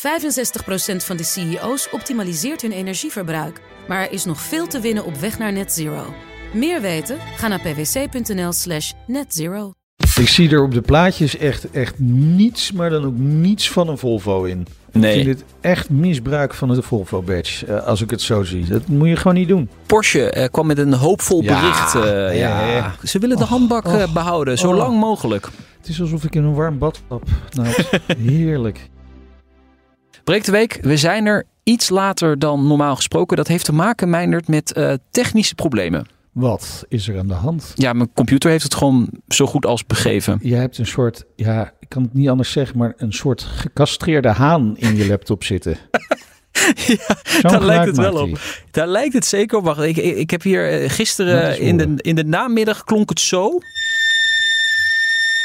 65% van de CEO's optimaliseert hun energieverbruik. Maar er is nog veel te winnen op weg naar net zero. Meer weten? Ga naar pwc.nl slash netzero. Ik zie er op de plaatjes echt, echt niets, maar dan ook niets van een Volvo in. Nee. Ik vind dit echt misbruik van de Volvo badge, eh, als ik het zo zie. Dat moet je gewoon niet doen. Porsche eh, kwam met een hoopvol Ja, bericht. eh, ja, ja. ja. Ze willen de handbak eh, och, behouden, zo oh. lang mogelijk. Het is alsof ik in een warm bad stap. Nou, heerlijk. Breek de week, we zijn er iets later dan normaal gesproken. Dat heeft te maken, Meindert, met eh, technische problemen. Wat is er aan de hand? Ja, mijn computer heeft het gewoon zo goed als begeven. Jij hebt een soort, ja, ik kan het niet anders zeggen, maar een soort gecastreerde haan in je laptop zitten. ja, daar lijkt het wel op. Daar lijkt het zeker op. Wacht, ik, ik, heb hier eh, gisteren in de, in de namiddag klonk het zo.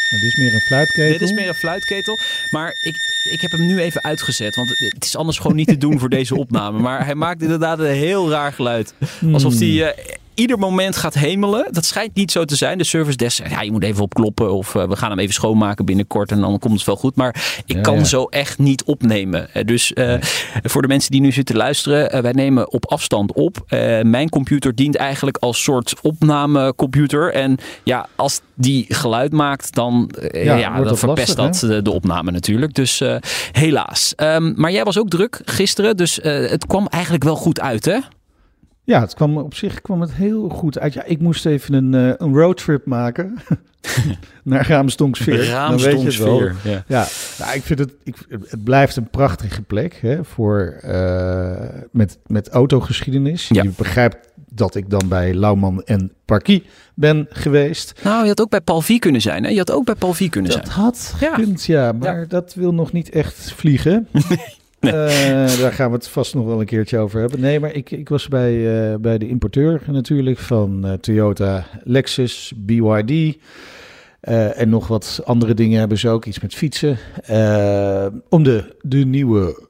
Nou, dit is meer een fluitketel. Dit is meer een fluitketel. Maar ik, ik heb hem nu even uitgezet. Want het is anders gewoon niet te doen voor deze opname. Maar hij maakt inderdaad een heel raar geluid. Alsof Hmm. hij eh, ieder moment gaat hemelen. Dat schijnt niet zo te zijn. De service desk ja, je moet even opkloppen. Of eh, we gaan hem even schoonmaken binnenkort. En dan komt het wel goed. Maar ik Ja, kan ja. zo echt niet opnemen. Eh, Dus eh, voor de mensen die nu zitten luisteren. wij nemen op afstand op. Mijn computer dient eigenlijk als soort opnamecomputer. En ja, als die geluid maakt, dan, Ja, dan verpest lastig, dat de, de opname natuurlijk. Dus helaas. Ehm, maar jij was ook druk gisteren. Dus het kwam eigenlijk wel goed uit, hè? Ja, het kwam, op zich kwam het heel goed uit. Ja, ik moest even een, eh, een roadtrip maken naar het wel. Ja. Ja, nou, ik vind het, ik, het blijft een prachtige plek hè, voor, eh, met, met autogeschiedenis. Ja. Je begrijpt dat ik dan bij Lauwman en Parkie ben geweest. Nou, je had ook bij Palvie kunnen zijn, hè? Je had ook bij Palvie kunnen Dat zijn. had Ja. gekund, ja, maar dat wil nog niet echt vliegen. Nee. Eh, daar gaan we het vast nog wel een keertje over hebben. Nee, maar ik, ik was bij, eh, bij de importeur natuurlijk van eh, Toyota, Lexus, BYD. en nog wat andere dingen hebben ze ook, iets met fietsen. om de, de nieuwe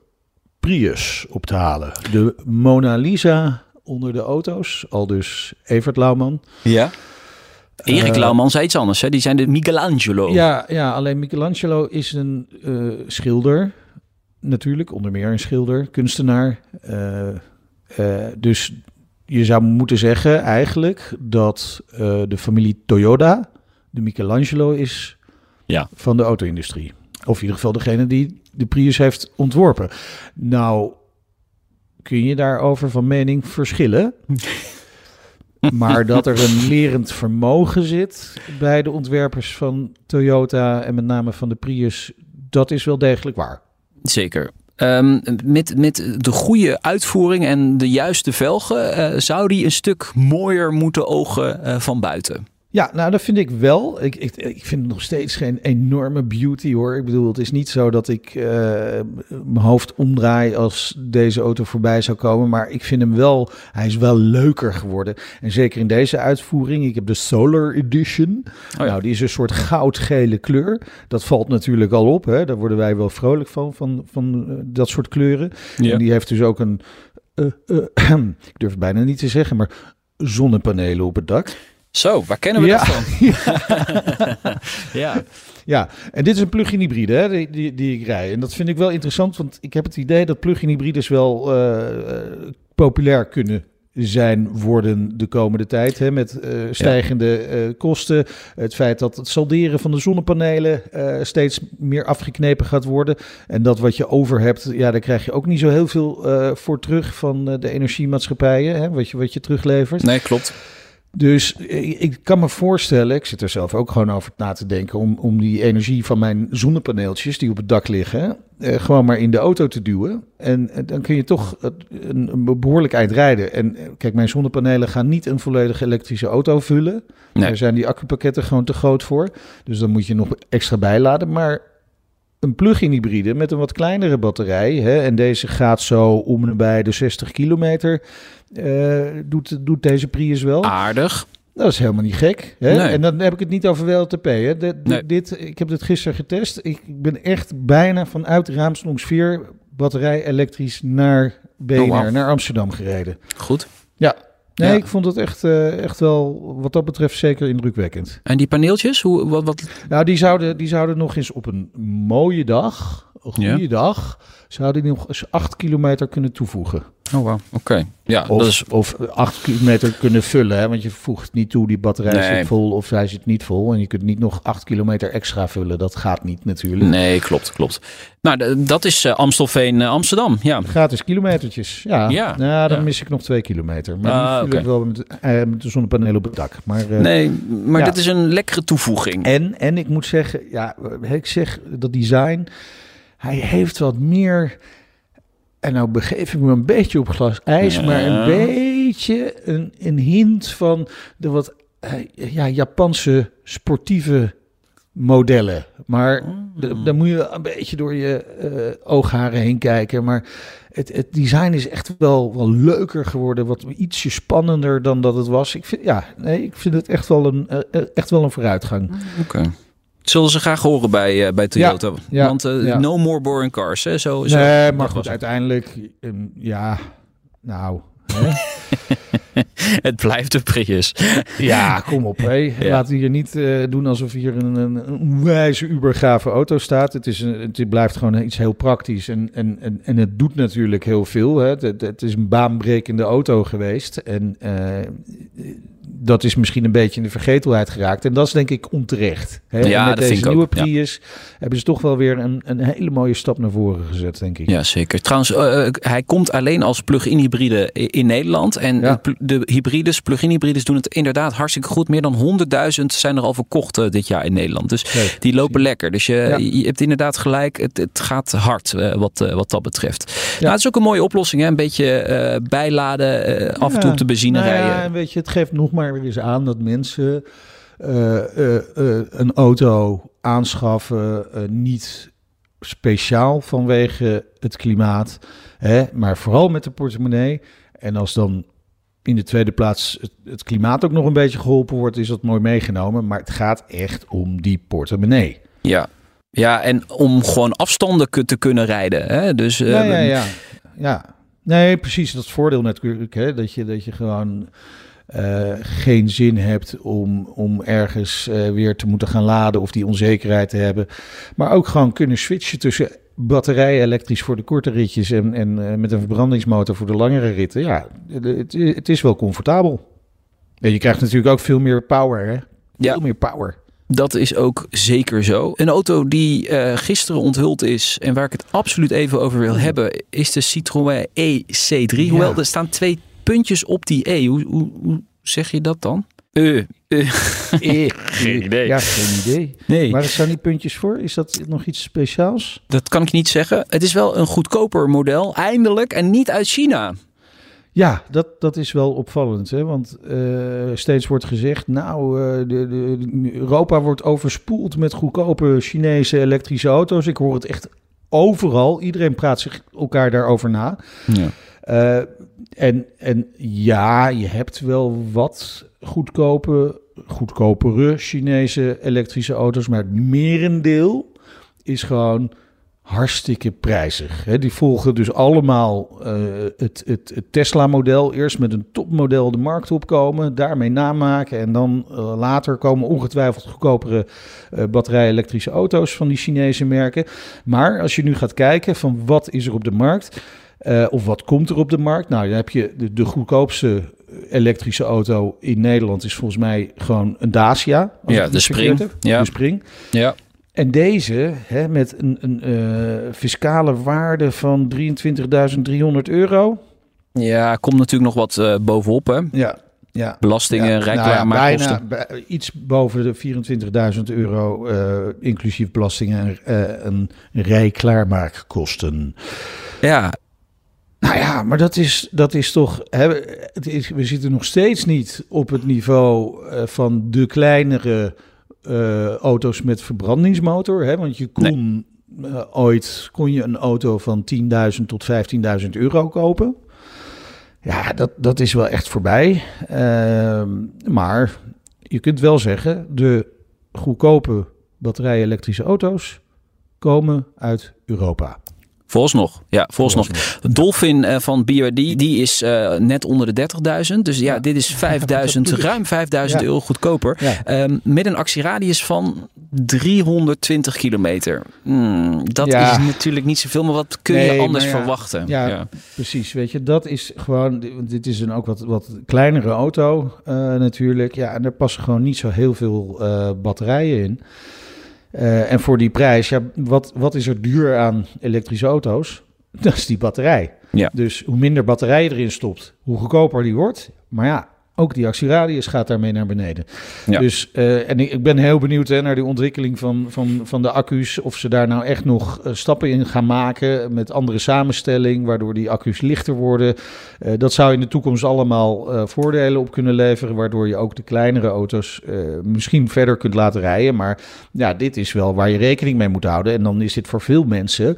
Prius op te halen. De Mona Lisa onder de auto's, al dus Evert Lauwman. Ja. Erik Lauwman zei iets anders, hè? Die zijn de Michelangelo. Ja, ja, alleen Michelangelo is een schilder. Natuurlijk, onder meer een schilder, kunstenaar. Eh, eh, dus je zou moeten zeggen eigenlijk dat eh, de familie Toyota de Michelangelo is Ja. van de auto-industrie. Of in ieder geval degene die de Prius heeft ontworpen. Nou, kun je daarover van mening verschillen. Maar dat er een lerend vermogen zit bij de ontwerpers van Toyota en met name van de Prius, dat is wel degelijk waar. Zeker. Ehm, met, met de goede uitvoering en de juiste velgen eh, zou die een stuk mooier moeten ogen eh, van buiten. Ja, nou dat vind ik wel. Ik, ik, ik vind het nog steeds geen enorme beauty hoor. Ik bedoel, het is niet zo dat ik eh, mijn hoofd omdraai als deze auto voorbij zou komen. Maar ik vind hem wel, hij is wel leuker geworden. En zeker in deze uitvoering. Ik heb de Solar Edition. ja. Nou, die is een soort goudgele kleur. Dat valt natuurlijk al op. Hè? Daar worden wij wel vrolijk van, van, van eh, dat soort kleuren. En die heeft dus ook een, eh, ik durf het bijna niet te zeggen, maar zonnepanelen op het dak. Zo, waar kennen we Ja. dat van? ja. Ja, en dit is een plug-in hybride hè, die, die, die ik rij. En dat vind ik wel interessant, want ik heb het idee dat plug-in hybrides wel eh, eh, populair kunnen zijn worden de komende tijd. Hè, met eh, stijgende kosten. Het feit dat het salderen van de zonnepanelen steeds meer afgeknepen gaat worden. En dat wat je over hebt, ja, daar krijg je ook niet zo heel veel voor terug van de energiemaatschappijen. Hè, wat, je, wat je teruglevert. Nee, klopt. Dus ik, ik kan me voorstellen, ik zit er zelf ook gewoon over na te denken, om, om die energie van mijn zonnepaneeltjes die op het dak liggen, eh, gewoon maar in de auto te duwen. En eh, dan kun je toch eh, een, een behoorlijk eind rijden. En eh, kijk, mijn zonnepanelen gaan niet een volledige elektrische auto vullen. Nee. Daar zijn die accupakketten gewoon te groot voor. Dus dan moet je nog extra bijladen. Maar een plug-in hybride met een wat kleinere batterij. Hè, en deze gaat zo om en bij de 60 kilometer. eh, doet, doet deze Prius wel. Aardig. Dat is helemaal niet gek. Hè? Nee. En dan heb ik het niet over WLTP. Hè? Nee. dit, ik heb dit gisteren getest. Ik, ben echt bijna vanuit Raamsdonksveer batterij elektrisch naar BNR, Oh, wauw. naar Amsterdam gereden. Goed. Ja. Nee, Ja. ik vond het echt, eh, echt wel, wat dat betreft, zeker indrukwekkend. En die paneeltjes, hoe, wat, wat Nou, die zouden, die zouden nog eens op een mooie dag goede Ja. dag zou die nog eens 8 kilometer kunnen toevoegen. Oh, wow. Oké. Ja, Of, dat is... of 8 kilometer kunnen vullen. Hè? Want je voegt niet toe, die batterij Nee. zit vol of hij zit niet vol. En je kunt niet nog 8 kilometer extra vullen. Dat gaat niet natuurlijk. Nee, klopt, klopt. Nou, dat is eh, Amstelveen, eh, Amsterdam. Ja. Gratis kilometertjes. Ja, Ja. Nou, dan Ja. mis ik nog 2 kilometer. Maar Ah, ik oké. wel met, eh, met de zonnepanelen op het dak. Maar, eh, Nee, maar Ja. dit is een lekkere toevoeging. En, en ik moet zeggen, ja, ik zeg dat design, hij heeft wat meer. En nou begeef ik me een beetje op glas ijs, Ja. maar een beetje een, een hint van de wat eh, ja, Japanse sportieve modellen. Maar d- daar moet je een beetje door je eh, oogharen heen kijken. Maar het, het design is echt wel, wel leuker geworden, wat ietsje spannender dan dat het was. Ik vind, ja, nee, ik vind het echt wel een, eh, echt wel een vooruitgang. Oké. Zullen ze graag horen bij, eh, bij Toyota. ja, Want eh, no more boring cars. Hè? Zo, zo, Nee, maar goed, uiteindelijk, ehm, ja, nou, hè? Het blijft een Prius. ja, kom op, hé. Ja. Laten we hier niet eh, doen alsof hier een, een, een wijze ubergave auto staat. Het, is een, het blijft gewoon iets heel praktisch en, en, en, en het doet natuurlijk heel veel. Hè. Het, het, het is een baanbrekende auto geweest en eh, dat is misschien een beetje in de vergetelheid geraakt. En dat is denk ik onterecht. Hè. Ja, en met dat deze ook, nieuwe ja. Prius hebben ze toch wel weer een, een hele mooie stap naar voren gezet, denk ik. Ja, zeker. Trouwens, eh, eh, hij komt alleen als plug-in hybride in Nederland. En Ja. de hybrides, plug-in hybrides doen het inderdaad hartstikke goed. Meer dan 100.000 zijn er al verkocht eh, dit jaar in Nederland. Dus die lopen lekker. Dus je, Ja. je hebt inderdaad gelijk. Het, het gaat hard wat, wat dat betreft. Ja. Nou, het is ook een mooie oplossing. Hè? Een beetje bijladen. af en toe Ja. op de benzine Nou rijden. Ja, en weet je, het geeft nog maar weer eens aan dat mensen eh, eh, eh, een auto aanschaffen niet speciaal vanwege het klimaat, hè, maar vooral met de portemonnee. En als dan in de tweede plaats het, het klimaat ook nog een beetje geholpen wordt, is dat mooi meegenomen. Maar het gaat echt om die portemonnee. Ja. ja, en om gewoon afstanden te kunnen rijden. Hè? Dus ja, ja, ja, ja. Nee, precies. Dat is het voordeel natuurlijk. Hè? Dat, je, dat je gewoon eh, geen zin hebt om, om ergens eh, weer te moeten gaan laden of die onzekerheid te hebben. Maar ook gewoon kunnen switchen tussen batterij elektrisch voor de korte ritjes en, en eh, met een verbrandingsmotor voor de langere ritten. Ja, het, het is wel comfortabel. En je krijgt natuurlijk ook veel meer power. Hè? Veel Ja. meer power. Dat is ook zeker zo. Een auto die gisteren onthuld is en waar ik het absoluut even over wil hebben, is de Citroën EC3. Ja. Hoewel er staan twee puntjes op die E. Hoe, hoe, hoe zeg je dat dan? Eh, eh. geen idee. Ja, geen idee. Nee, Maar er staan die puntjes voor. Is dat nog iets speciaals? dat kan ik niet zeggen. Het is wel een goedkoper model, eindelijk, en niet uit China. Ja, dat, dat is wel opvallend. Hè? Want eh, steeds wordt gezegd, nou, eh, de, de, Europa wordt overspoeld met goedkope Chinese elektrische auto's. Ik hoor het echt overal. Iedereen praat zich elkaar daarover na. Ja. Eh, en, en ja, je hebt wel wat goedkope, goedkopere Chinese elektrische auto's, maar het merendeel is gewoon hartstikke prijzig. Die volgen dus allemaal eh, het, het, Tesla-model. Eerst met een topmodel de markt opkomen, daarmee namaken. En dan eh, later komen ongetwijfeld goedkopere eh batterij-elektrische auto's van die Chinese merken. Maar als je nu gaat kijken van wat is er op de markt... eh, of wat komt er op de markt? Nou, dan heb je de, de goedkoopste elektrische auto in Nederland is volgens mij gewoon een Dacia. Ja, de Spring. heb. Ja. De Spring. ja. En deze, hè, met een, een eh, fiscale waarde van 23.300 euro. Ja, komt natuurlijk nog wat eh, bovenop, hè? Ja, ja. Belastingen, Ja, rijklaarmaakkosten. nou ja, bijna, bij- iets boven de 24.000 euro, eh, inclusief belastingen en eh, een rijklaarmaakkosten. ja, Nou ja, maar dat is, dat is toch. Hè, het is, we zitten nog steeds niet op het niveau eh, van de kleinere eh, auto's met verbrandingsmotor. Hè, want je kon eh, ooit kon je een auto van 10.000 tot 15.000 euro kopen. Ja, dat, dat is wel echt voorbij. Ehm, maar je kunt wel zeggen, de goedkope batterij-elektrische auto's komen uit Europa. Vooralsnog, ja, vooralsnog. Dolphin uh, van BYD, die is uh, net onder de 30.000. Dus ja, ja, dit is 5000, ruim 5000 ja. euro goedkoper. Um, met een actieradius van 320 kilometer. Hmm, dat is natuurlijk niet zoveel, maar wat kun nee, je anders verwachten? Ja, precies. Weet je, dat is gewoon, dit is een ook wat, wat kleinere auto uh, natuurlijk. Ja, en er passen gewoon niet zo heel veel batterijen in. Uh, en voor die prijs, ja, wat, wat is er duur aan elektrische auto's? Dat is die batterij. Ja. Dus hoe minder batterij erin stopt, hoe goedkoper die wordt. Maar ja, ook die actieradius gaat daarmee naar beneden. Ja. Dus, uh, en ik, ik, ben heel benieuwd hè, naar die ontwikkeling van, van, van de accu's. Of ze daar nou echt nog uh, stappen in gaan maken met andere samenstelling, waardoor die accu's lichter worden. Uh, dat zou in de toekomst allemaal voordelen op kunnen leveren, waardoor je ook de kleinere auto's misschien verder kunt laten rijden. Maar ja, dit is wel waar je rekening mee moet houden. En dan is dit voor veel mensen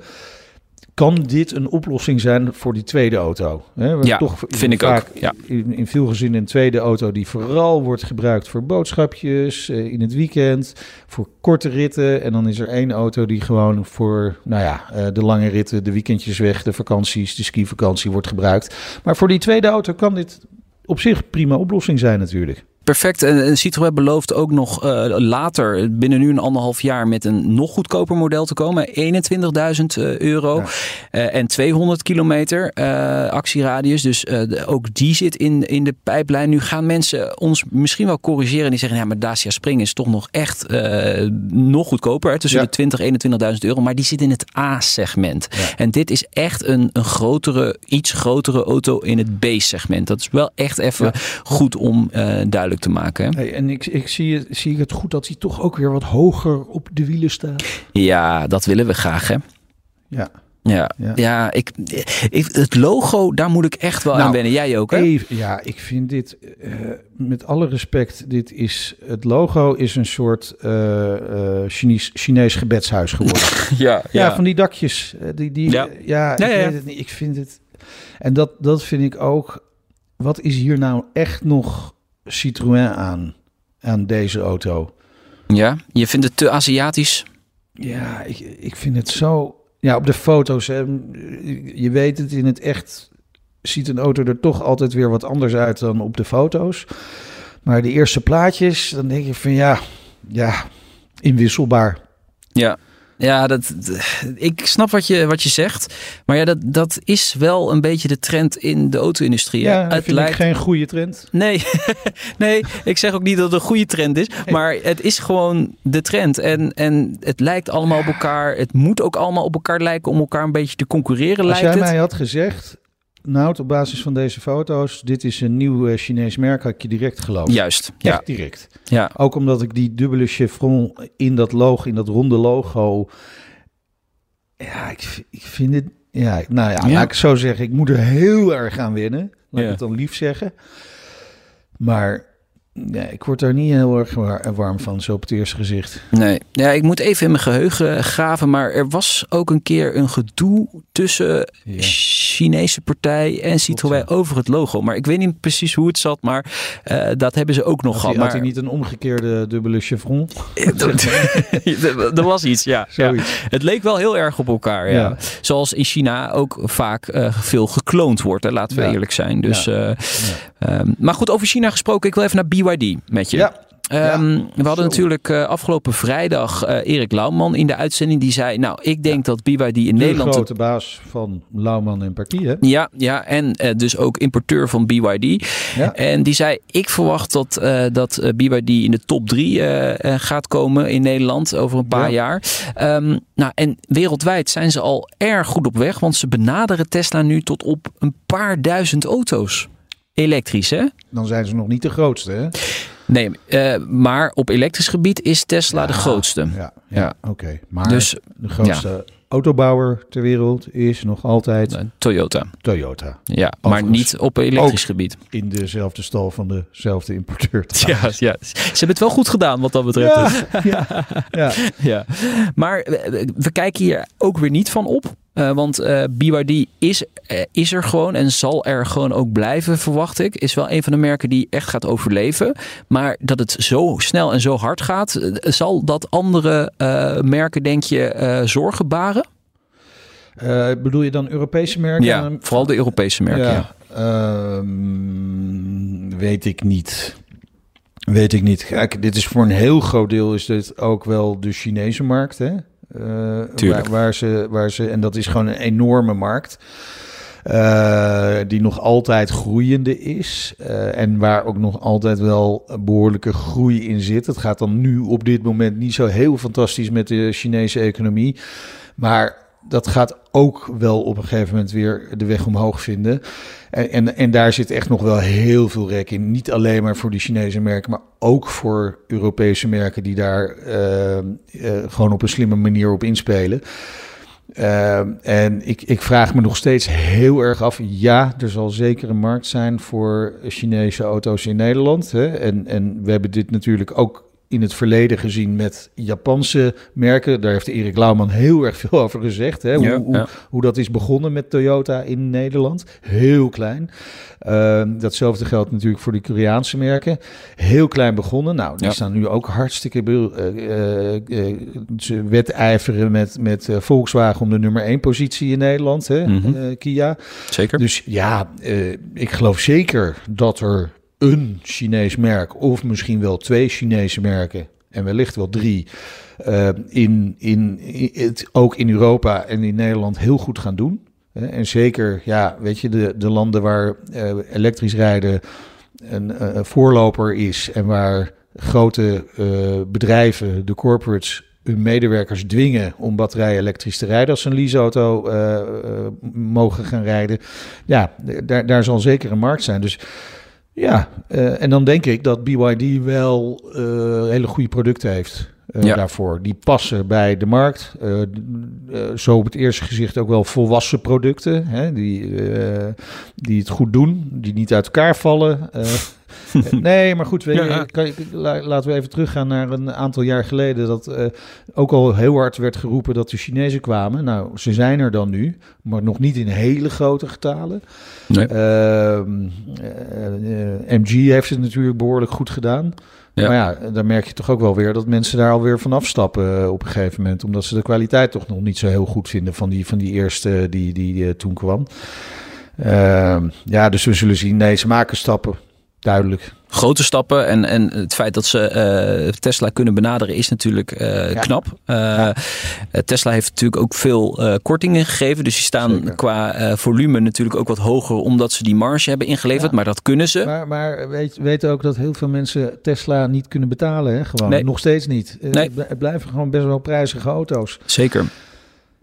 kan dit een oplossing zijn voor die tweede auto? He, ja, toch vind ik ook. Ja. In, in, veel gezinnen een tweede auto die vooral wordt gebruikt voor boodschapjes, uh, in het weekend, voor korte ritten. En dan is er één auto die gewoon voor nou ja, uh, de lange ritten, de weekendjes weg, de vakanties, de skivakantie wordt gebruikt. Maar voor die tweede auto kan dit op zich prima oplossing zijn natuurlijk perfect. En Citroën belooft ook nog uh, later, binnen nu een anderhalf jaar, met een nog goedkoper model te komen. 21.000 uh, euro ja. uh, en 200 kilometer actieradius. Dus ook die zit in, in de pijplijn. Nu gaan mensen ons misschien wel corrigeren. En die zeggen, ja, maar Dacia Spring is toch nog echt nog goedkoper. Tussen ja. de 20 en 21.000 euro. Maar die zit in het A-segment. Ja. En dit is echt een, een grotere, iets grotere auto in het B-segment. Dat is wel echt even goed om duidelijk te maken. Hey, en ik, ik zie, zie het goed dat hij toch ook weer wat hoger op de wielen staat. Ja, dat willen we graag, hè? Ja. Ja, ja. ja ik, ik, het logo, daar moet ik echt wel nou, aan wennen. Jij ook, hè? Even, ja, ik vind dit, uh, met alle respect, dit is, het logo is een soort uh, uh, Chinees, Chinees gebedshuis geworden. ja, ja, ja, van die dakjes. Die, die, ja, ja, ik, weet het niet, ik vind het... En dat, dat vind ik ook... Wat is hier nou echt nog Citroën aan, aan deze auto. Ja, je vindt het te Aziatisch? Ja, ik, ik vind het zo... Ja, op de foto's, hè, je weet het, in het echt ziet een auto er toch altijd weer wat anders uit dan op de foto's. Maar de eerste plaatjes, dan denk je van ja, ja, inwisselbaar. Ja, ja, dat, ik snap wat je, wat je zegt. Maar ja, dat, dat is wel een beetje de trend in de auto-industrie. Ja, het vind lijkt... ik geen goede trend. Nee, nee, ik zeg ook niet dat het een goede trend is. Maar het is gewoon de trend. En, en het lijkt allemaal op elkaar. Het moet ook allemaal op elkaar lijken om elkaar een beetje te concurreren. Als lijkt jij mij had gezegd, nou, op basis van deze foto's, dit is een nieuw uh, Chinees merk, had ik je direct geloofd. Juist, Echt ja. direct. Ja. Ook omdat ik die dubbele chevron in dat logo, in dat ronde logo, ja, ik, ik vind het, ja, nou ja, ja, laat ik zo zeggen, ik moet er heel erg aan winnen. Laat ik het dan lief zeggen. Maar ja, ik word daar niet heel erg warm van, zo op het eerste gezicht. Nee, ja, ik moet even in mijn geheugen graven. Maar er was ook een keer een gedoe tussen ja. Chinese partij en Citroën ja. over het logo. Maar ik weet niet precies hoe het zat, maar uh, dat hebben ze ook nog had gehad. Hij, maar... had hij niet een omgekeerde dubbele chevron? er was iets, ja. ja. Het leek wel heel erg op elkaar, ja. Zoals in China ook vaak uh, veel gekloond wordt, hè, laten we eerlijk zijn. Dus, uh, um, maar goed, over China gesproken, ik wil even naar BYD met je. Ja. Um, ja, we hadden zo. natuurlijk uh, afgelopen vrijdag uh, Erik Lauwman in de uitzending. Die zei, nou, ik denk ja. dat BYD in de Nederland... De grote baas van Lauwman en Parkie, hè? Ja, ja en uh, dus ook importeur van BYD. Ja. En die zei, ik verwacht dat, dat BYD in de top drie gaat komen in Nederland over een paar jaar. Um, nou, en wereldwijd zijn ze al erg goed op weg. Want ze benaderen Tesla nu tot op een paar duizend auto's. Elektrisch, hè? Dan zijn ze nog niet de grootste, hè? Nee, uh, maar op elektrisch gebied is Tesla ja, de grootste. Ja, ja, ja. oké. Okay. Maar dus, de grootste autobouwer ter wereld is nog altijd... Uh, Toyota. Toyota. Ja, Overigens maar niet op elektrisch gebied. in dezelfde stal van dezelfde importeur. Ja, ja, ze hebben het wel goed gedaan wat dat betreft. Ja, ja, ja. ja. Maar we kijken hier ook weer niet van op. Uh, want uh, BYD is, uh, is er gewoon en zal er gewoon ook blijven, verwacht ik. Is wel een van de merken die echt gaat overleven. Maar dat het zo snel en zo hard gaat, zal dat andere merken, denk je, zorgen baren? Bedoel je dan Europese merken? Ja, vooral de Europese merken. Ja, ja. Uh, weet ik niet. Weet ik niet. Kijk, dit is voor een heel groot deel is dit ook wel de Chinese markt, hè? Uh, waar, waar, ze, waar ze, en dat is gewoon een enorme markt. Uh, die nog altijd groeiende is. Uh, en waar ook nog altijd wel behoorlijke groei in zit. Het gaat dan nu op dit moment niet zo heel fantastisch met de Chinese economie. Maar dat gaat ook wel op een gegeven moment weer de weg omhoog vinden. En, en, en, daar zit echt nog wel heel veel rek in. Niet alleen maar voor die Chinese merken, maar ook voor Europese merken die daar uh, uh, gewoon op een slimme manier op inspelen. Uh, en ik, ik vraag me nog steeds heel erg af. Ja, er zal zeker een markt zijn voor Chinese auto's in Nederland. Hè? En, en we hebben dit natuurlijk ook in het verleden gezien met Japanse merken. Daar heeft Erik Lauwman heel erg veel over gezegd. Hè? Hoe, hoe, hoe, dat is begonnen met Toyota in Nederland. Heel klein. Uh, datzelfde geldt natuurlijk voor de Koreaanse merken. Heel klein begonnen. Nou, die staan nu ook hartstikke... Uh, uh, ze wedijveren met, met Volkswagen om de nummer 1 positie in Nederland. Hè? Mm -hmm. Kia. Zeker. Dus ja, ik geloof zeker dat er een Chinees merk, of misschien wel twee Chinese merken, en wellicht wel drie, uh, in, in, het ook in Europa en in Nederland heel goed gaan doen. En zeker, ja, weet je, de, de landen waar uh, elektrisch rijden een uh, voorloper is en waar grote bedrijven, de corporates, hun medewerkers dwingen om batterijen elektrisch te rijden als ze een leaseauto mogen gaan rijden. Ja, daar, daar zal zeker een markt zijn. Dus ja, uh, en dan denk ik dat BYD wel uh, hele goede producten heeft uh, ja. daarvoor. Die passen bij de markt. zo op het eerste gezicht ook wel volwassen producten. Hè, die, die het goed doen, die niet uit elkaar vallen. nee, maar goed, kan, laten we even teruggaan naar een aantal jaar geleden. Dat uh, ook al heel hard werd geroepen dat de Chinezen kwamen. Nou, ze zijn er dan nu, maar nog niet in hele grote getalen. Nee. Uh, uh, MG heeft het natuurlijk behoorlijk goed gedaan. Ja. Maar ja, dan merk je toch ook wel weer dat mensen daar alweer van afstappen op een gegeven moment. Omdat ze de kwaliteit toch nog niet zo heel goed vinden van die, van die eerste die, die, die toen kwam. Ehm, ja, dus we zullen zien. Nee, ze maken stappen duidelijk. Grote stappen en, en het feit dat ze uh, Tesla kunnen benaderen is natuurlijk uh, ja. knap. Uh, ja. Tesla heeft natuurlijk ook veel kortingen gegeven. Dus die staan Zeker. qua volume natuurlijk ook wat hoger omdat ze die marge hebben ingeleverd. Ja. Maar dat kunnen ze. Maar, maar weet, weet ook dat heel veel mensen Tesla niet kunnen betalen. Hè? Gewoon nee. nog steeds niet. Nee. Het blijven gewoon best wel prijzige auto's. Zeker.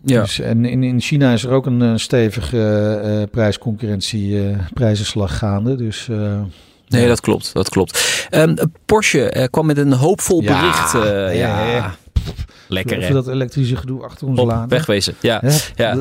Ja. Dus, en in, in China is er ook een stevige prijsconcurrentie, prijzenslag gaande. Dus Nee, dat klopt. Dat klopt. Um, Porsche uh, kwam met een hoopvol ja, bericht. Uh, ja, ja. Lekker hè? dat elektrische gedoe achter ons laten. Wegwezen, ja. ja.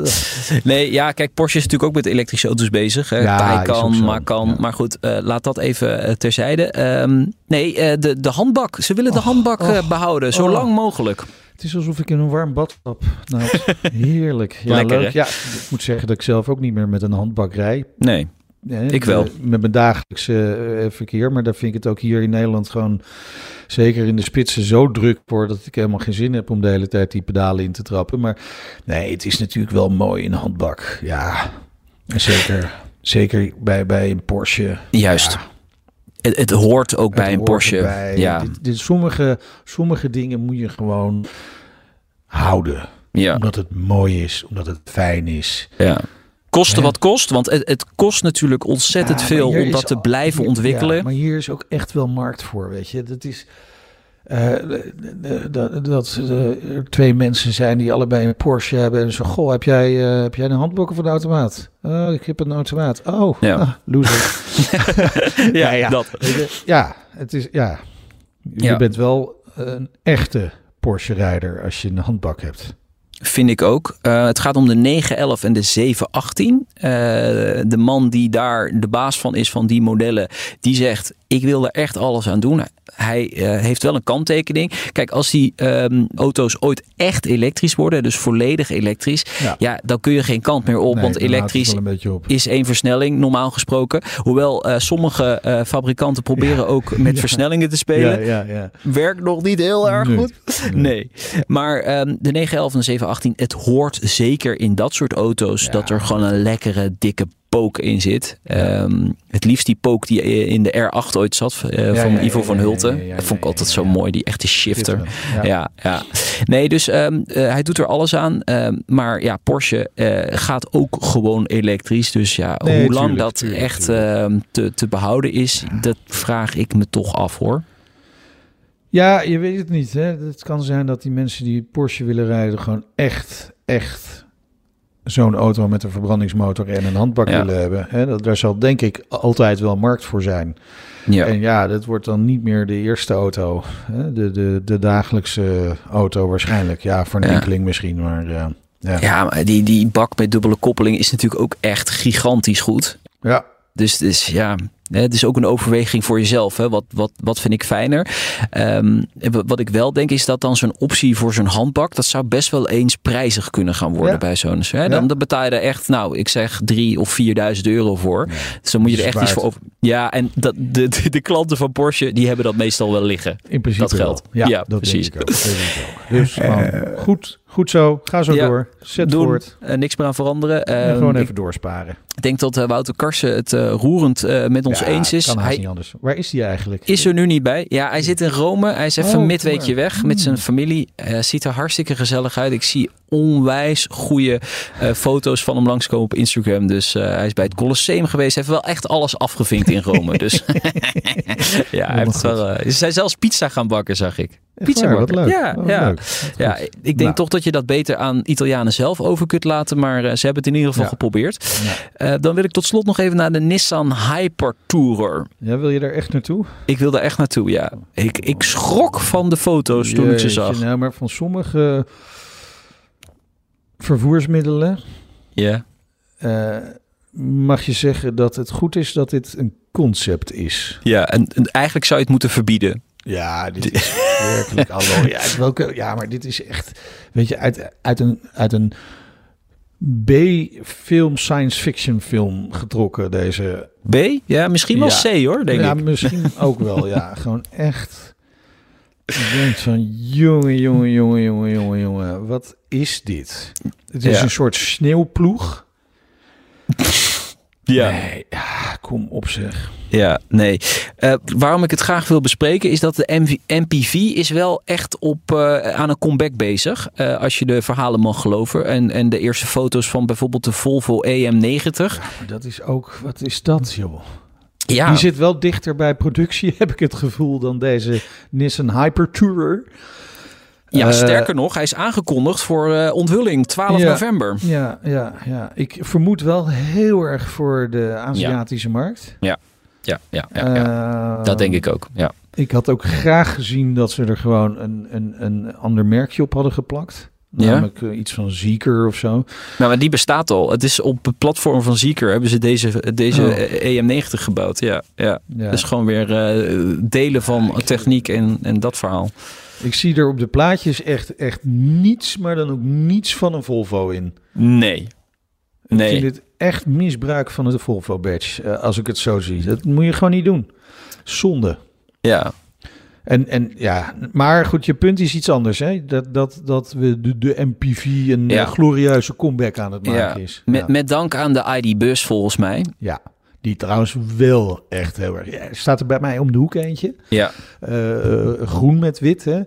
Nee, ja, kijk, Porsche is natuurlijk ook met elektrische auto's bezig. Hè. Ja, Taycan, Macan. Ja. Maar goed, uh, laat dat even terzijde. Um, nee, uh, de, de handbak. Ze willen de oh, handbak oh, behouden, zo oh. lang mogelijk. Het is alsof ik in een warm bad stap. Nou, heerlijk. Ja, Lekker, leuk. Ja, ik moet zeggen dat ik zelf ook niet meer met een handbak rij. Nee. Ik wel. Met mijn dagelijkse uh, verkeer. Maar daar vind ik het ook hier in Nederland gewoon, zeker in de spitsen, zo druk voor dat ik helemaal geen zin heb om de hele tijd die pedalen in te trappen. Maar nee, het is natuurlijk wel mooi in handbak. Ja, en zeker, zeker bij, bij een Porsche. Juist. Ja. Het, het, hoort ook het bij een Porsche. Ja. Dit, dit, sommige, sommige dingen moet je gewoon houden. Ja. Omdat het mooi is, omdat het fijn is. Ja. Kosten ja. wat kost, want het, het kost natuurlijk ontzettend ja, veel om dat te blijven hier, ontwikkelen. Ja, maar hier is ook echt wel markt voor, weet je. Dat is uh, dat, dat er twee mensen zijn die allebei een Porsche hebben en zo, goh, heb jij, uh, heb jij een handboek of een automaat? Oh, ik heb een automaat. Oh, ja. ah, loser. ja, ja, dat. Ja, het is, ja. Je bent wel een echte Porsche-rijder als je een handbak hebt. Vind ik ook. Uh, het gaat om de 911 en de 718. Uh, de man die daar de baas van is van die modellen, die zegt: Ik wil er echt alles aan doen hij uh, heeft wel een kanttekening. Kijk, als die um, auto's ooit echt elektrisch worden, dus volledig elektrisch, ja, ja dan kun je geen kant meer op. Nee, want elektrisch op. is één versnelling, normaal gesproken. Hoewel sommege uh, fabrikanten proberen ja. ook met versnellingen te spelen. Werkt nog niet heel erg nee. goed. Nee. Maar um, de 911 en 918. Het hoort zeker in dat soort auto's dat er gewoon een lekkere dikke pook in zit. Ehm, het liefst die pook die in de R8 ooit zat uh, van Ivo van Hulten. dat vond ik altijd zo mooi, die echte shifter. Ja, ja. Nee, dus ehm, eh, hij doet er alles aan. Ehm, maar ja, Porsche eh, gaat ook gewoon elektrisch. Dus ja, Nee, hoe lang dat tuurlijk, echt tuurlijk. te, te behouden is, dat vraag ik me toch af hoor. Ja, je weet het niet. Hè? Het kan zijn dat die mensen die Porsche willen rijden... gewoon echt, echt zo'n auto met een verbrandingsmotor en een handbak Ja. willen hebben. Hè? Dat, daar zal denk ik altijd wel markt voor zijn. Ja. En ja, dat wordt dan niet meer de eerste auto. Hè? De, de, de dagelijkse auto waarschijnlijk. Ja, voor een Ja. enkeling misschien. Maar ja. Ja. Ja, maar die, die bak met dubbele koppeling is natuurlijk ook echt gigantisch goed. ja. Dus, dus ja, het is ook een overweging voor jezelf. Hè. Wat, wat, wat vind ik fijner? Ehm, wat ik wel denk is dat dan zo'n optie voor zo'n handbak... dat zou best wel eens prijzig kunnen gaan worden Ja. bij zo'n... Hè, dan, Ja. dan betaal je er echt, nou, ik zeg drie of 4.000 euro voor. Dus dan moet je er is echt iets voor over... Ja, en dat, de, de, de klanten van Porsche, die hebben dat meestal wel liggen. In principe Dat geldt. wel. Ja, Ja, dat precies. Denk ik ook. Dat denk ik ook. Dus goed, goed zo. Ga zo Ja, door. Zet Doen, voort. eh, niks meer aan veranderen. En Ehm, gewoon ik even doorsparen. denk dat eh, Wouter Karsen het eh, roerend met ons Ja, eens is. Kan Hij, niet anders. Waar is die eigenlijk? is er nu niet bij. Ja, hij zit in Rome. Hij is even Oh, een midweekje weg met zijn familie. Eh ziet er hartstikke gezellig uit. Ik zie onwijs goede foto's van hem langskomen op Instagram. Dus hij is bij het Colosseum geweest. Hij heeft wel echt alles afgevinkt in Rome. dus ja, hij heeft wel, eh, ze zijn zelfs pizza gaan bakken, zag ik. Echt Pizza waar? Wat leuk. Ja, Wat ja. leuk. Ja, ik denk Nou. toch dat je dat beter aan Italianen zelf over kunt laten. Maar eh, ze hebben het in ieder geval Ja. geprobeerd. Ja. Eh, dan wil ik tot slot nog even naar de Nissan Hypertourer. Ja, wil je daar echt naartoe? Ik wil daar echt naartoe, ja. Ik, ik schrok van de foto's toen ik ze zag. Nou, maar van sommige vervoersmiddelen Ja. mag je zeggen dat het goed is dat dit een concept is. Ja, en, en eigenlijk zou je het moeten verbieden. Ja, dit is werkelijk allooi. Ja, welke, ja, maar dit is echt, weet je, uit, uit een, uit een B-film, science fiction film getrokken, deze. B? Ja, misschien wel Ja. C hoor, denk ja, ik. misschien ook wel, ja. Gewoon echt. Je denkt van, jongen, jongen, jongen, jongen, jongen, jongen, wat is dit? Het is Ja. een soort sneeuwploeg. Ja. Nee, ja, kom op zeg. Ja, nee. Eh, waarom ik het graag wil bespreken is dat de MV MPV is wel echt op, eh, aan een comeback bezig. eh, als je de verhalen mag geloven. En, en de eerste foto's van bijvoorbeeld de Volvo EM90. Maar dat is ook, wat is dat joh? Ja, Die zit wel dichter bij productie, heb ik het gevoel, dan deze Nissan Hypertourer. Ja Eh, sterker nog, hij is aangekondigd voor eh, onthulling 12 Ja. november. Ja, ja, ja. Ik vermoed wel heel erg voor de Aziatische markt. Ja, ja, ja, ja. Eh, dat denk ik ook. Ja. Ik had ook graag gezien dat ze er gewoon een, een, een ander merkje op hadden geplakt. Namelijk eh, iets van Zeker of zo. Nou, maar die bestaat al. Het is op het platform van Zeker hebben ze deze, deze Oh. eh, EM90 gebouwd. Ja, ja. Ja. Dus gewoon weer delen van techniek en, en dat verhaal. Ik zie er op de plaatjes echt, echt niets, maar dan ook niets van een Volvo in. Nee. Ik Nee. vind dit echt misbruik van de Volvo badge, eh, als ik het zo zie. Dat moet je gewoon niet doen. Zonde. Ja. En, en ja, maar goed, je punt is iets anders. Hè? Dat, dat, dat we de, de MPV een Ja. eh, glorieuze comeback aan het maken ja. is. Met, ja. met dank aan de ID-bus volgens mij. ja, die trouwens wel echt heel erg... Ja, staat er bij mij om de hoek eentje. Ja. Eh, eh, groen met wit, hè.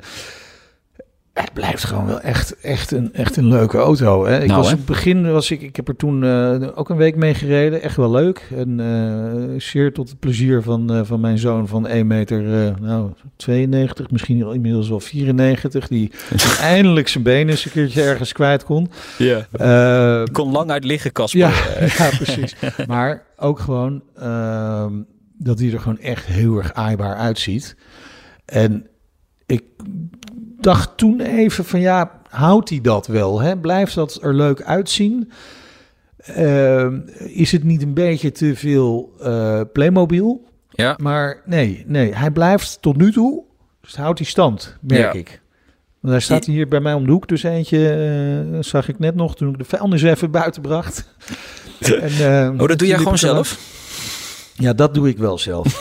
Het blijft gewoon wel echt, echt, een, echt een leuke auto. Hè? Ik Nou, was op het begin was ik, ik heb er toen eh, ook een week mee gereden. Echt wel leuk. En eh, zeer tot het plezier van, eh, van mijn zoon van 1 meter, nou, 92, misschien inmiddels wel 94. Die eindelijk zijn benen eens een keertje ergens kwijt kon. ja. Kon lang uit liggen, Casper. ja, ja, precies. Maar ook gewoon ehm, dat hij er gewoon echt heel erg aaibaar uitziet. En ik dacht toen even van ja, houdt hij dat wel? Hè? Blijft dat er leuk uitzien? Ehm, is het niet een beetje te veel eh, Playmobil? Ja. Maar nee, nee, hij blijft tot nu toe, dus houdt hij stand, merk Ja. ik. Want hij staat hier bij mij om de hoek, dus eentje eh, zag ik net nog toen ik de vuilnis even buiten bracht. en, eh, Oh, dat doe jij gewoon zelf? Ja, dat doe ik wel zelf.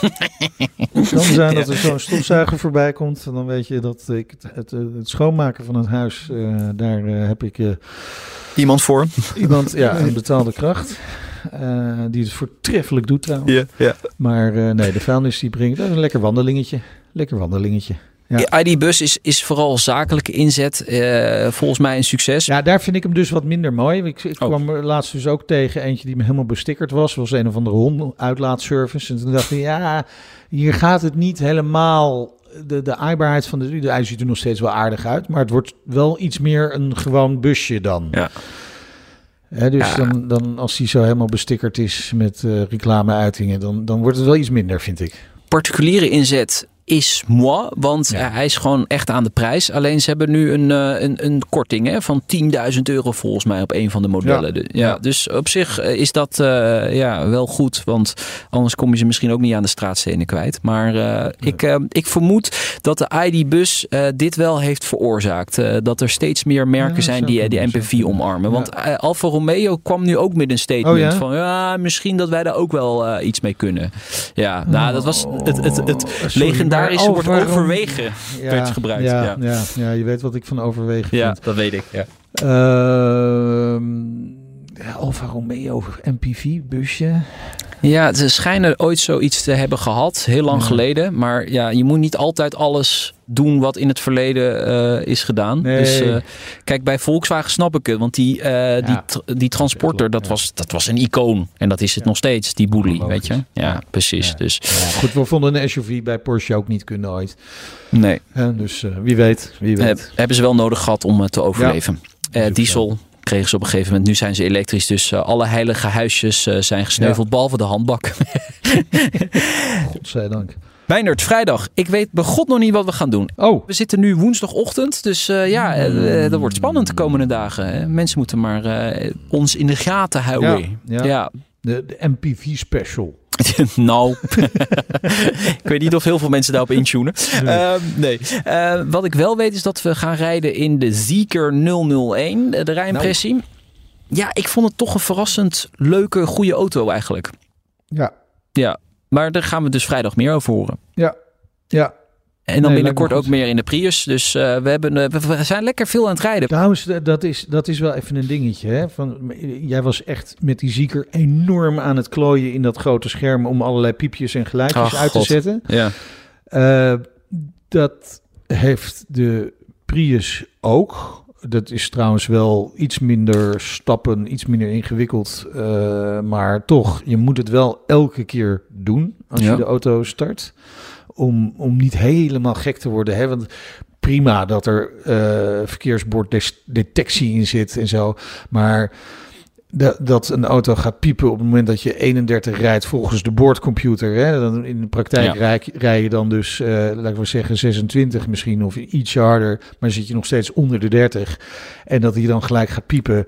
Het kan zijn dat er zo'n stofzuiger voorbij komt. En dan weet je dat ik het, het, het schoonmaken van het huis, eh, daar eh, heb ik eh, Iemand voor? iemand, ja, een betaalde kracht. eh, die het voortreffelijk doet trouwens. Ja. ja. Maar eh, nee, de vuilnis die brengt, dat is een lekker wandelingetje. Lekker wandelingetje. Ja. ID-bus is, is vooral zakelijke inzet. eh, volgens mij een succes. Ja, daar vind ik hem dus wat minder mooi. Ik, ik Oh. kwam laatst dus ook tegen eentje die me helemaal bestickerd was. was een of andere hondenuitlaatservice. En toen dacht ik, ja, hier gaat het niet helemaal... De, de aaibaarheid van de... De ziet er nog steeds wel aardig uit. Maar het wordt wel iets meer een gewoon busje dan. Ja. Dus Ja. dan, dan als die zo helemaal bestickerd is met eh reclameuitingen... Dan, dan wordt het wel iets minder, vind ik. particuliere inzet is moi, want Ja. hij is gewoon echt aan de prijs. Alleen ze hebben nu een, eh, een, een korting hè, van 10.000 euro volgens mij op een van de modellen. Ja. Dus op zich eh, is dat eh, ja, wel goed, want anders kom je ze misschien ook niet aan de straatstenen kwijt. Maar ik, ik vermoed dat de ID-bus dit wel heeft veroorzaakt. Dat er steeds meer merken Ja, zijn die die MPV omarmen. Want Alfa Romeo kwam nu ook met een statement Oh van ja, misschien dat wij daar ook wel iets mee kunnen. Ja, nou dat was het, het, het, Oh, sorry, legendarische maar woord Alfa Rom- overwegen Ja, werd gebruikt. Ja, Ja, ja. Ja, je weet wat ik van overwegen vind. dat weet ik. Ja. Ehm, Alfa Romeo MPV-busje. ja, ze schijnen ooit zoiets te hebben gehad, heel lang Ja. geleden. Maar ja, je moet niet altijd alles doen wat in het verleden eh, is gedaan. Nee. Dus eh, kijk, bij Volkswagen snap ik het. Want die, eh, die, die transporter, dat, was, dat was een icoon. En dat is het nog steeds, die boelie, weet je. Ja, Ja. precies. Dus Goed, we vonden een SUV bij Porsche ook niet kunnen ooit. nee, dus wie weet, wie weet. heb- hebben ze wel nodig gehad om te overleven. Diesel kregen ze op een gegeven moment. Nu zijn ze elektrisch, dus eh, alle heilige huisjes eh, zijn gesneuveld, behalve de handbak. Godzijdank. Meijnerd, vrijdag. Ik weet bij god nog niet wat we gaan doen. Oh, We zitten nu woensdagochtend, dus eh, ja, eh, dat wordt spannend de komende dagen. Hè. Mensen moeten maar ons in de gaten houden. Ja, ja. ja. De, de MPV special. nou, ik weet niet of heel veel mensen daarop intunen. Ehm, nee. Eh, wat ik wel weet is dat we gaan rijden in de Zeker 001, de rijimpressie. Nou. Ja, ik vond het toch een verrassend leuke, goede auto eigenlijk. Ja, Ja, maar daar gaan we dus vrijdag meer over horen. ja, ja. En dan Nee, binnenkort ook me meer in de Prius. Dus eh, we, hebben, eh, we- zijn lekker veel aan het rijden. Trouwens, dat is, dat is wel even een dingetje. Hè? Van, jij was echt met die zieker enorm aan het klooien in dat grote scherm om allerlei piepjes en geluidjes Ach, uit te zetten. Ja. Eh, dat heeft de Prius ook. Dat is trouwens wel iets minder stappen, iets minder ingewikkeld. maar toch, je moet het wel elke keer doen als Ja. je de auto start. Om, om niet helemaal gek te worden. Hè? Want prima dat er eh verkeersborddetectie in zit en zo. Maar dat, dat een auto gaat piepen op het moment dat je 31 rijdt volgens de boordcomputer. Hè? Dan in de praktijk Ja. rij, rij je dan dus, eh, laten we zeggen, 26 misschien of iets harder. Maar zit je nog steeds onder de 30. En dat hij dan gelijk gaat piepen.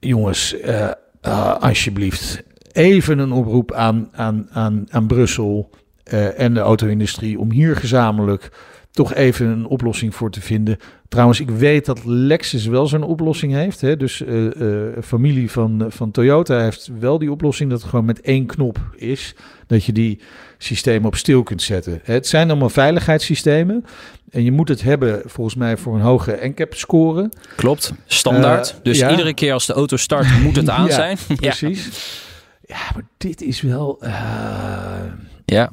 Jongens, eh, ah, alsjeblieft. Even een oproep aan, aan, aan, aan Brussel eh, en de auto-industrie om hier gezamenlijk toch even een oplossing voor te vinden. Trouwens, ik weet dat Lexus wel zo'n oplossing heeft. Hè? Dus eh, familie van, van Toyota heeft wel die oplossing dat het gewoon met één knop is. Dat je die systemen op stil kunt zetten. Het zijn allemaal veiligheidssystemen. En je moet het hebben volgens mij voor een hoge NCAP score. Klopt, standaard. Dus ja. iedere keer als de auto start moet het aan Ja, zijn. Ja. Precies. Ja, maar dit is wel... ja.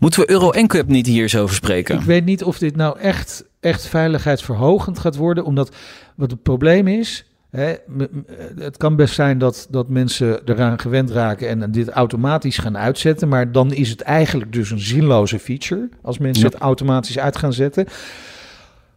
Moeten we Euro NCAP niet hier zo over spreken? Ik weet niet of dit nou echt, echt veiligheidsverhogend gaat worden. Omdat wat het probleem is. Hè, het kan best zijn dat, dat mensen eraan gewend raken en dit automatisch gaan uitzetten. Maar dan is het eigenlijk dus een zinloze feature. Als mensen Ja. het automatisch uit gaan zetten.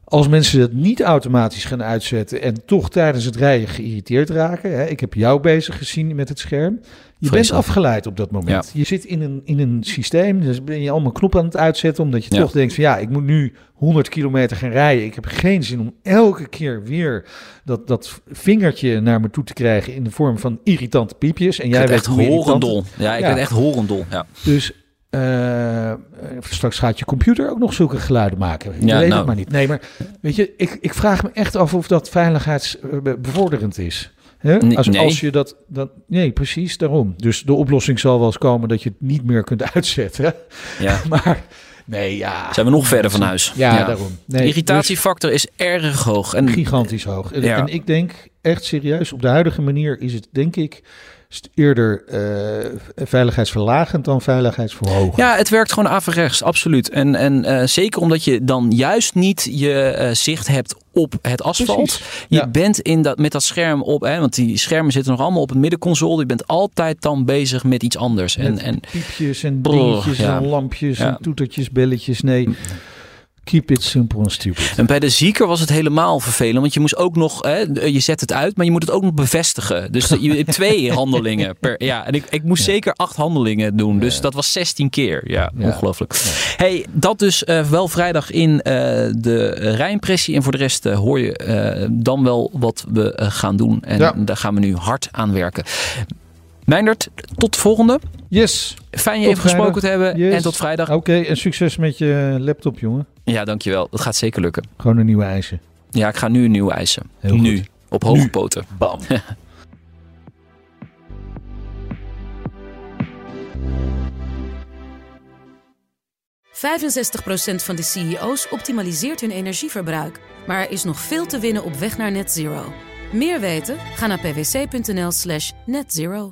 Als mensen het niet automatisch gaan uitzetten en toch tijdens het rijden geïrriteerd raken. Hè, ik heb jou bezig gezien met het scherm. Je bent afgeleid op dat moment. Je zit in een, in een systeem, dus ben je allemaal knoppen aan het uitzetten, omdat je Ja. toch denkt van ja, ik moet nu 100 kilometer gaan rijden. Ik heb geen zin om elke keer weer dat, dat vingertje naar me toe te krijgen in de vorm van irritante piepjes. En jij werd echt horendol. Ja, ik werd echt horendol. Ja. dus eh, straks gaat je computer ook nog zulke geluiden maken. Je Ja, weet nou. het maar niet. Nee, maar weet je, ik, ik vraag me echt af of dat veiligheidsbevorderend is. Nee, Als, nee. als je dat, dat... Nee, precies daarom. Dus de oplossing zal wel eens komen dat je het niet meer kunt uitzetten. Ja. Maar nee, ja. Zijn we nog verder van huis? Ja, daarom. Nee, De irritatiefactor is erg hoog. En gigantisch hoog. En, Ja. en ik denk echt serieus, op de huidige manier is het denk ik eerder eh, veiligheidsverlagend dan veiligheidsverhogend. Ja, het werkt gewoon averechts, absoluut. En, en eh, zeker omdat je dan juist niet je eh, zicht hebt op het asfalt. Precies, Je ja. bent in dat, met dat scherm op, hè, want die schermen zitten nog allemaal op het middenconsole. Je bent altijd dan bezig met iets anders. En, Met en piepjes en dingetjes ja. en lampjes Ja. en toetertjes, belletjes. Nee, keep it simple and stupid. En bij de zieker was het helemaal vervelend. Want je moest ook nog, hè, je zet het uit, maar je moet het ook nog bevestigen. Dus je hebt twee handelingen per. Ja, en ik, ik moest zeker acht handelingen doen. Dus dat was 16 keer. Ja, Ja. ongelooflijk. Hey, dat dus eh, wel vrijdag in eh, de Rijnpressie. En voor de rest eh, hoor je dan wel wat we gaan doen. En daar gaan we nu hard aan werken. Meindert, tot de volgende. Yes, Fijn je Tot even gesproken te hebben. Yes. En tot vrijdag. oké. En succes met je laptop, jongen. Ja, dankjewel. Dat gaat zeker lukken. Gewoon een nieuwe eisen. Ja, ik ga nu een nieuwe eisen. Heel nu. goed. Op hoge Nu. poten. Bam. ,65% van de CEO's optimaliseert hun energieverbruik. Maar er is nog veel te winnen op weg naar net zero. Meer weten? Ga naar pwc.nl slash netzero.